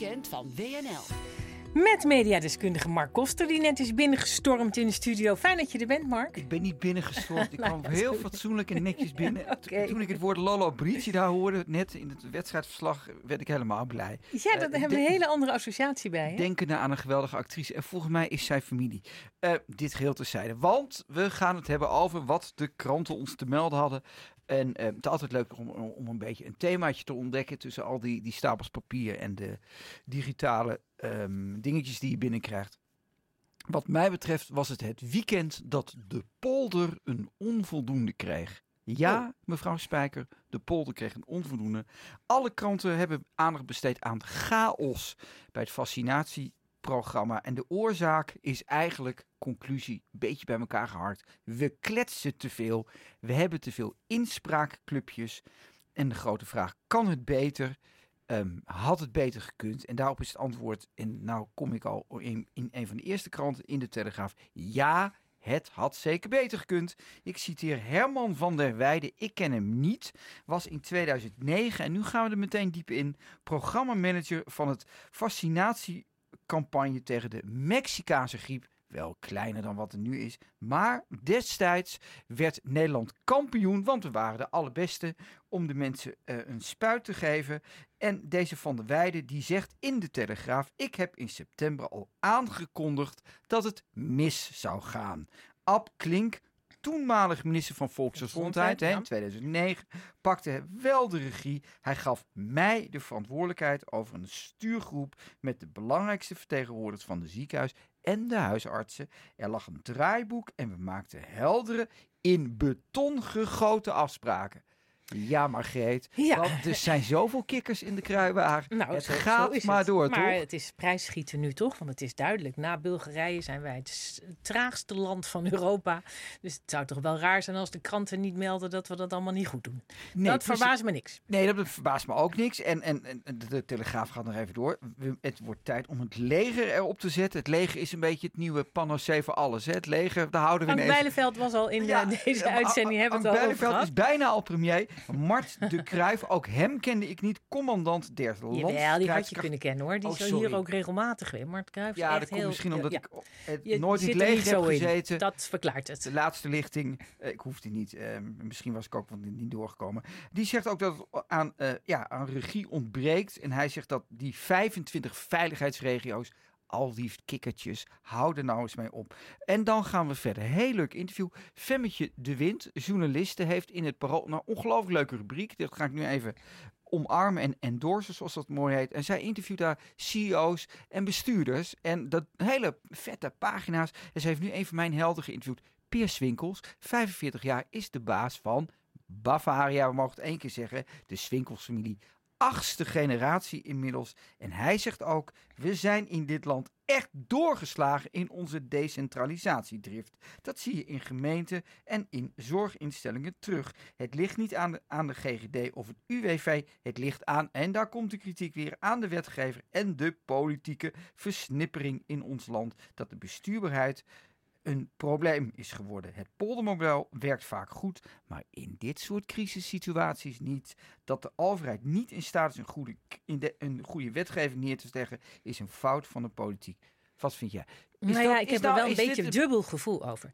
weekend van WNL. Met mediadeskundige Mark Koster, die net is binnengestormd in de studio. Fijn dat je er bent, Mark. Ik ben niet binnengestormd. Ik kwam Nou, heel fatsoenlijk en netjes binnen. Toen ik het woord Lolo Brici daar hoorde, net in het wedstrijdverslag, werd ik helemaal blij. Ja, daar Eh, hebben we een hele andere associatie bij. Hè? Denkende aan een geweldige actrice. En volgens mij is zij familie. Eh, dit geheel terzijde. Want we gaan het hebben over wat de kranten ons te melden hadden. En eh, het is altijd leuk om, om een beetje een themaatje te ontdekken tussen al die, die stapels papier en de digitale ehm, dingetjes die je binnenkrijgt. Wat mij betreft was het het weekend dat de polder een onvoldoende kreeg. Ja, mevrouw Spijker, de polder kreeg een onvoldoende. Alle kranten hebben aandacht besteed aan chaos bij het fascinatieprogramma. En de oorzaak is eigenlijk, conclusie, een beetje bij elkaar gehard. We kletsen te veel. We hebben te veel inspraakclubjes. En de grote vraag, kan het beter? Ehm, had het beter gekund? En daarop is het antwoord, en nou kom ik al in, in een van de eerste kranten in de Telegraaf. Ja, het had zeker beter gekund. Ik citeer Herman van der Weijden. Ik ken hem niet. Was in 2009, en nu gaan we er meteen diep in, programmamanager van het fascinatiecampagne tegen de Mexicaanse griep. Wel kleiner dan wat er nu is. Maar destijds werd Nederland kampioen, want we waren de allerbeste om de mensen eh, een spuit te geven. En deze Van der Weijden die zegt in de Telegraaf: Ik heb in september al aangekondigd dat het mis zou gaan. Ab Klink, toenmalig minister van Volksgezondheid hè, in 2009, pakte wel de regie. Hij gaf mij de verantwoordelijkheid over een stuurgroep met de belangrijkste vertegenwoordigers van de ziekenhuis en de huisartsen. Er lag een draaiboek en we maakten heldere, in beton gegoten afspraken. Ja, Margreet. Ja. Want er zijn zoveel kikkers in de kruiwagen. Nou, het zo- gaat maar het. door, maar toch? het is prijsschieten nu toch? Want het is duidelijk. Na Bulgarije zijn wij het traagste land van Europa. Dus het zou toch wel raar zijn als de kranten niet melden dat we dat allemaal niet goed doen. Nee, dat verbaast me niks. Nee, dat verbaast me ook niks. En, en, en de, Telegraaf gaat nog even door. Het wordt tijd om het leger erop te zetten. Het leger is een beetje het nieuwe panacee voor alles. Hè? Het leger, daar houden we Frank ineens... Bijleveld was al in de- deze maar uitzending, hebben we het al over Bijleveld gehad. is bijna al premier. Mart de Kruijf, ook hem kende ik niet. Commandant der Jawel, die had je kunnen kennen hoor. Die Oh, is hier ook regelmatig het Cruijff is Ja, dat komt misschien omdat ja, ik het je nooit in het leger heb in. gezeten. Dat verklaart het. De laatste lichting, eh, ik hoefde niet, eh, misschien was ik ook niet doorgekomen. Die zegt ook dat het aan, eh, ja, aan regie ontbreekt. En hij zegt dat die 25 veiligheidsregio's, al die kikkertjes, hou er nou eens mee op. En dan gaan we verder. Heel leuk interview. Femmetje de Wind, journaliste, heeft in het parool nou ongelooflijk leuke rubriek. Dat ga ik nu even omarmen en endorsen, zoals dat mooi heet. En zij interviewt daar CEO's en bestuurders. En dat hele vette pagina's. En ze heeft nu een van mijn helden geïnterviewd. Peer Swinkels, 45 jaar, is de baas van Bavaria. We mogen het één keer zeggen. De Swinkels-familie. Achtste generatie inmiddels. En hij zegt ook: we zijn in dit land echt doorgeslagen in onze decentralisatiedrift. Dat zie je in gemeenten en in zorginstellingen terug. Het ligt niet aan de, aan de GGD of het UWV. Het ligt aan, en daar komt de kritiek weer, aan de wetgever en de politieke versnippering in ons land. Dat de bestuurbaarheid een probleem is geworden. Het poldermodel werkt vaak goed, maar in dit soort crisissituaties niet. Dat de overheid niet in staat is een goede, in de, een goede wetgeving neer te leggen, is een fout van de politiek. Wat vind jij? Is nou ja, dat- ik heb nou- er wel een beetje een dubbel gevoel over.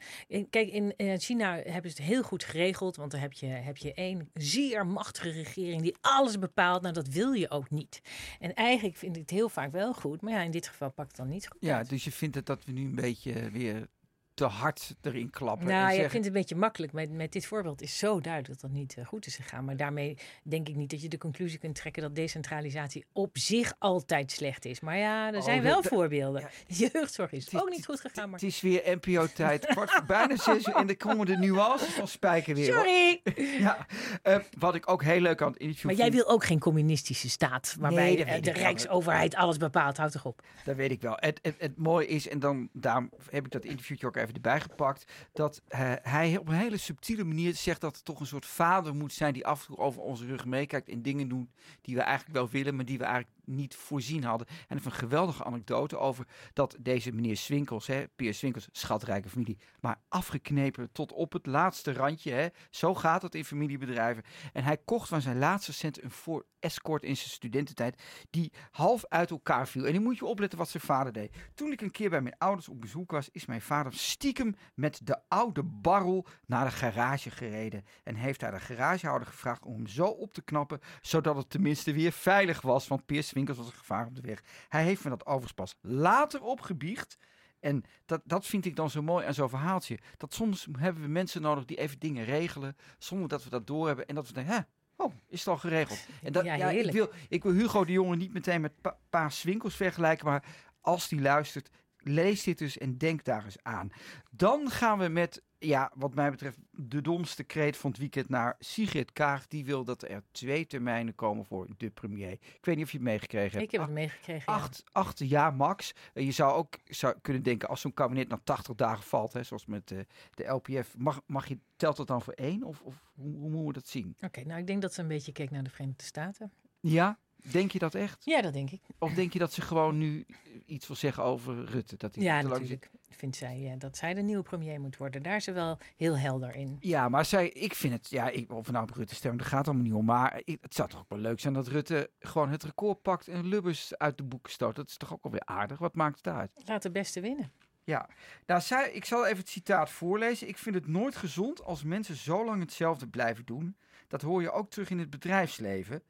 Kijk, in eh, China hebben ze het heel goed geregeld. Want dan heb je, heb je één zeer machtige regering die alles bepaalt. Nou, dat wil je ook niet. En eigenlijk vind ik het heel vaak wel goed. Maar ja, in dit geval pakt het dan niet goed. Ja, uit. dus je vindt het dat we nu een beetje weer te hard erin klappen. Nou, en ja, ik zeggen, vind het een beetje makkelijk. Met, met dit voorbeeld is zo duidelijk dat dat niet eh, goed is gegaan. Maar daarmee denk ik niet dat je de conclusie kunt trekken dat decentralisatie op zich altijd slecht is. Maar ja, er Oh, zijn wel voorbeelden. ja. Jeugdzorg is ook niet goed gegaan. Maar... Het is weer NPO-tijd, kwart voor bijna zes uur en komen de nuances van Spijker weer. Sorry! Ja, eh, wat ik ook heel leuk aan het interview Maar jij wil ook geen communistische staat waarbij Nee, eh, de. Rijksoverheid alles bepaalt. Houd toch op. Dat weet ik wel. Het, het, het mooie is, en dan daarom heb ik dat interviewtje ook even erbij gepakt, dat eh, hij op een hele subtiele manier zegt dat er toch een soort vader moet zijn die af en toe over onze rug meekijkt en dingen doet die we eigenlijk wel willen, maar die we eigenlijk niet voorzien hadden. En heeft een geweldige anekdote over dat deze meneer Swinkels, hè, Piers Swinkels, schatrijke familie, maar afgeknepen tot op het laatste randje. Hè. Zo gaat het in familiebedrijven. En hij kocht van zijn laatste cent een Ford Escort in zijn studententijd, die half uit elkaar viel. En nu moet je opletten wat zijn vader deed. Toen ik een keer bij mijn ouders op bezoek was, is mijn vader stiekem met de oude barrel naar de garage gereden. En heeft daar de garagehouder gevraagd om hem zo op te knappen, zodat het tenminste weer veilig was. Want Piers Winkels was een gevaar op de weg. Hij heeft me dat overigens pas later opgebiecht. En dat, dat vind ik dan zo mooi aan zo'n verhaaltje. Dat soms hebben we mensen nodig die even dingen regelen, zonder dat we dat doorhebben. En dat we denken, hè, Oh, is het al geregeld? En dat, Ja, ja, ik, wil, ik wil Hugo de Jonge niet meteen met pa, pa Swinkels vergelijken, maar als die luistert, lees dit dus en denk daar eens aan. Dan gaan we met, ja, wat mij betreft, de domste kreet van het weekend naar Sigrid Kaag. Die wil dat er twee termijnen komen voor de premier. Ik weet niet of je het meegekregen hebt. Ik heb het meegekregen. ja. Acht, acht jaar max. Eh, je zou ook zou kunnen denken, als zo'n kabinet na 80 dagen valt, hè, zoals met eh, de LPF, mag, mag je, telt het dan voor één? Of, of hoe, hoe moeten we dat zien? Oké, nou ik denk dat ze een beetje keek naar de Verenigde Staten. Ja, denk je dat echt? Ja, dat denk ik. Of denk je dat ze gewoon nu iets wil zeggen over Rutte? Dat hij Ja, te lang natuurlijk. Vindt zij eh, dat zij de nieuwe premier moet worden. Daar is ze wel heel helder in. Ja, maar zij, ik vind het, ja, ik, of nou op Rutte stemmen, dat gaat allemaal niet om. Maar ik- het zou toch ook wel leuk zijn dat Rutte gewoon het record pakt en Lubbers uit de boeken stoot. Dat is toch ook alweer aardig? Wat maakt het uit? Laat de beste winnen. Ja, nou, zij, ik zal even het citaat voorlezen. Ik vind het nooit gezond als mensen zo lang hetzelfde blijven doen. Dat hoor je ook terug in het bedrijfsleven.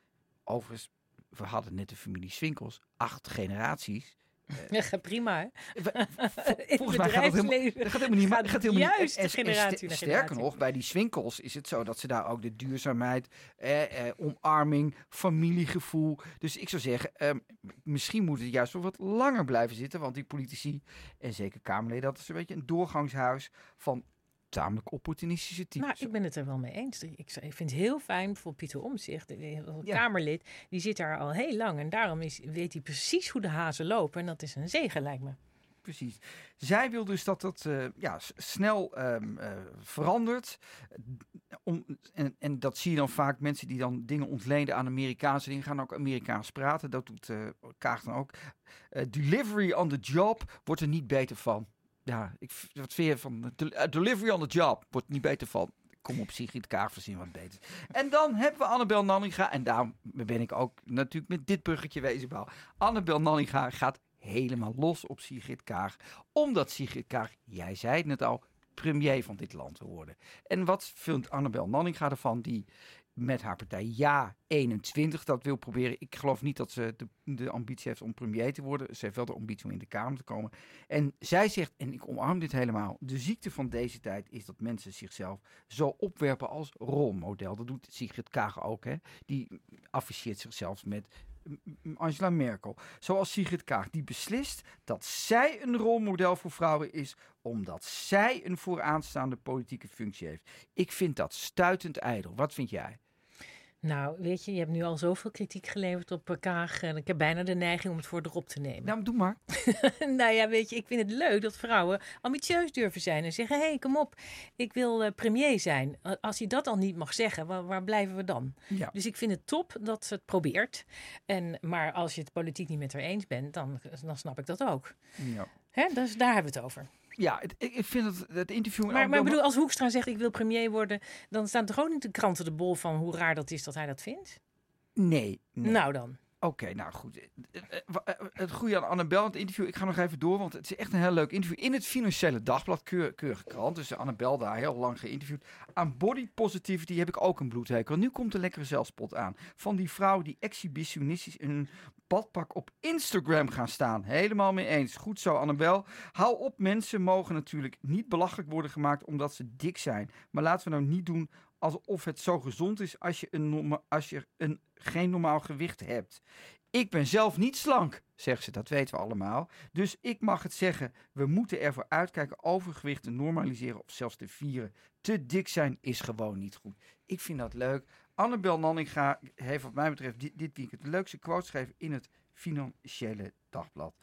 Overigens, we hadden net de familie Swinkels, acht generaties. Ja, prima. hè? Volgens mij gaat het helemaal, dat gaat helemaal niet. gaat gaat helemaal niet- juist en generatie Sterker generatie. nog, bij die Swinkels is het zo dat ze daar ook de duurzaamheid, eh, eh, omarming, familiegevoel. Dus ik zou zeggen, ehm, misschien moet het juist wel wat langer blijven zitten. Want die politici, en zeker Kamerleden, dat is een beetje een doorgangshuis van tamelijk opportunistische types. Nou, ik ben het er wel mee eens. Ik, vind het heel fijn, bijvoorbeeld Pieter Omtzigt, de- Ja. Kamerlid, die zit daar al heel lang. En daarom is, weet hij precies hoe de hazen lopen. En dat is een zegen, lijkt me. Precies. Zij wil dus dat dat eh, ja, snel ehm, eh, verandert. Om, en, en dat zie je dan vaak. Mensen die dan dingen ontlenen aan Amerikaanse dingen gaan ook Amerikaans praten. Dat doet eh Kaag dan ook. Eh, delivery on the job wordt er niet beter van. Ja, ik, wat vind je van de- eh, delivery on the job wordt niet beter van. Kom op Sigrid Kaag verzin wat beter. En dan hebben we Annabel Nanninga. En daarom ben ik ook natuurlijk met dit bruggetje wezen bouwen. Annabel Nanninga gaat helemaal los op Sigrid Kaag. Omdat Sigrid Kaag, jij zei het net al, premier van dit land wil worden. En wat vindt Annabel Nanninga ervan? Die met haar partij Ja 21 dat wil proberen. Ik geloof niet dat ze de, de ambitie heeft om premier te worden. Ze heeft wel de ambitie om in de Kamer te komen. En zij zegt, en ik omarm dit helemaal, de ziekte van deze tijd is dat mensen zichzelf zo opwerpen als rolmodel. Dat doet Sigrid Kaag ook. Hè? Die afficheert zichzelf met Angela Merkel. Zoals Sigrid Kaag, die beslist dat zij een rolmodel voor vrouwen is, omdat zij een vooraanstaande politieke functie heeft. Ik vind dat stuitend ijdel. Wat vind jij? Nou, weet je, je hebt nu al zoveel kritiek geleverd op Kaag. En ik heb bijna de neiging om het voor erop te nemen. Nou, doe maar. nou ja, weet je, ik vind het leuk dat vrouwen ambitieus durven zijn en zeggen: hé, hey, kom op, ik wil eh, premier zijn. Als je dat al niet mag zeggen, waar, waar blijven we dan? Ja. Dus ik vind het top dat ze het probeert. En, maar als je het politiek niet met haar eens bent, dan, dan snap ik dat ook. Ja, Hè? Dus daar hebben we het over. Ja het, ik, vind het, het interview... Maar, maar ik bedoel, als Hoekstra zegt: ik wil premier worden, dan staan toch ook niet de kranten de bol van hoe raar dat is dat hij dat vindt? Nee, nee. Nou dan. Oké, nou goed. Eh, eh, eh, Het goede aan Annabel het interview. Ik ga nog even door, want het is echt een heel leuk interview. In het Financiële Dagblad, keur, keurige krant. Dus Annabel daar heel lang geïnterviewd. Aan body positivity heb ik ook een bloedhekel. Nu komt een lekkere zelfspot aan. Van die vrouwen die exhibitionistisch een badpak op Instagram gaan staan. Helemaal mee eens. Goed zo, Annabel. Hou op, mensen mogen natuurlijk niet belachelijk worden gemaakt omdat ze dik zijn. Maar laten we nou niet doen alsof het zo gezond is als je, een als je een, geen normaal gewicht hebt. Ik ben zelf niet slank, zegt ze, dat weten we allemaal. Dus ik mag het zeggen, we moeten ervoor uitkijken overgewicht te normaliseren of zelfs te vieren. Te dik zijn is gewoon niet goed. Ik vind dat leuk. Annabel Nanninga heeft wat mij betreft dit, weekend de leukste quote geschreven in het Financiële Dagblad.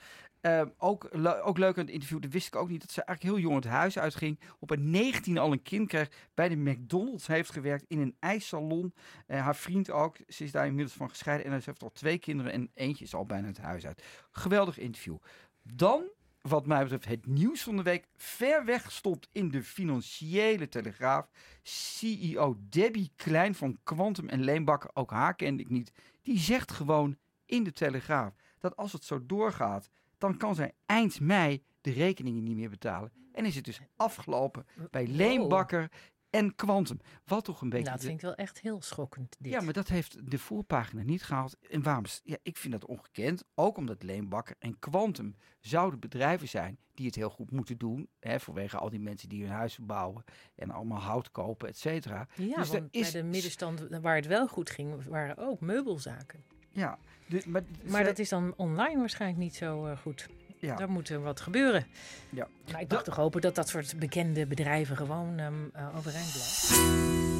Ehm, ook, ook leuk aan het interview, dat wist ik ook niet, dat ze eigenlijk heel jong het huis uitging. Op een 19 al een kind kreeg, bij de McDonald's heeft gewerkt in een ijssalon. Eh, haar vriend ook, ze is daar inmiddels van gescheiden en ze heeft al twee kinderen en eentje is al bijna het huis uit. Geweldig interview. Dan, wat mij betreft, het nieuws van de week. Ver weg stopt in de financiële telegraaf. CEO Debbie Klein van Quantum en Leenbakker, ook haar kende ik niet. Die zegt gewoon in de telegraaf dat als het zo doorgaat, dan kan zij eind mei de rekeningen niet meer betalen. En is het dus afgelopen bij Leenbakker en Quantum. Wat toch een beetje... Nou, dat vind ik wel echt heel schokkend. Dit. ja, maar dat heeft de voorpagina niet gehaald. En waarom? Ja, ik vind dat ongekend. Ook omdat Leenbakker en Quantum zouden bedrijven zijn die het heel goed moeten doen. Hè, vanwege al die mensen die hun huis verbouwen en allemaal hout kopen, et cetera. Ja, Dus want is- bij de middenstand waar het wel goed ging, waren ook meubelzaken. Ja, de- maar, Maar dat is dan online waarschijnlijk niet zo eh, goed. Ja. Daar moet er wat gebeuren. Ja. Maar ik mag toch hopen dat dat soort bekende bedrijven gewoon ehm, eh, overeind blijft.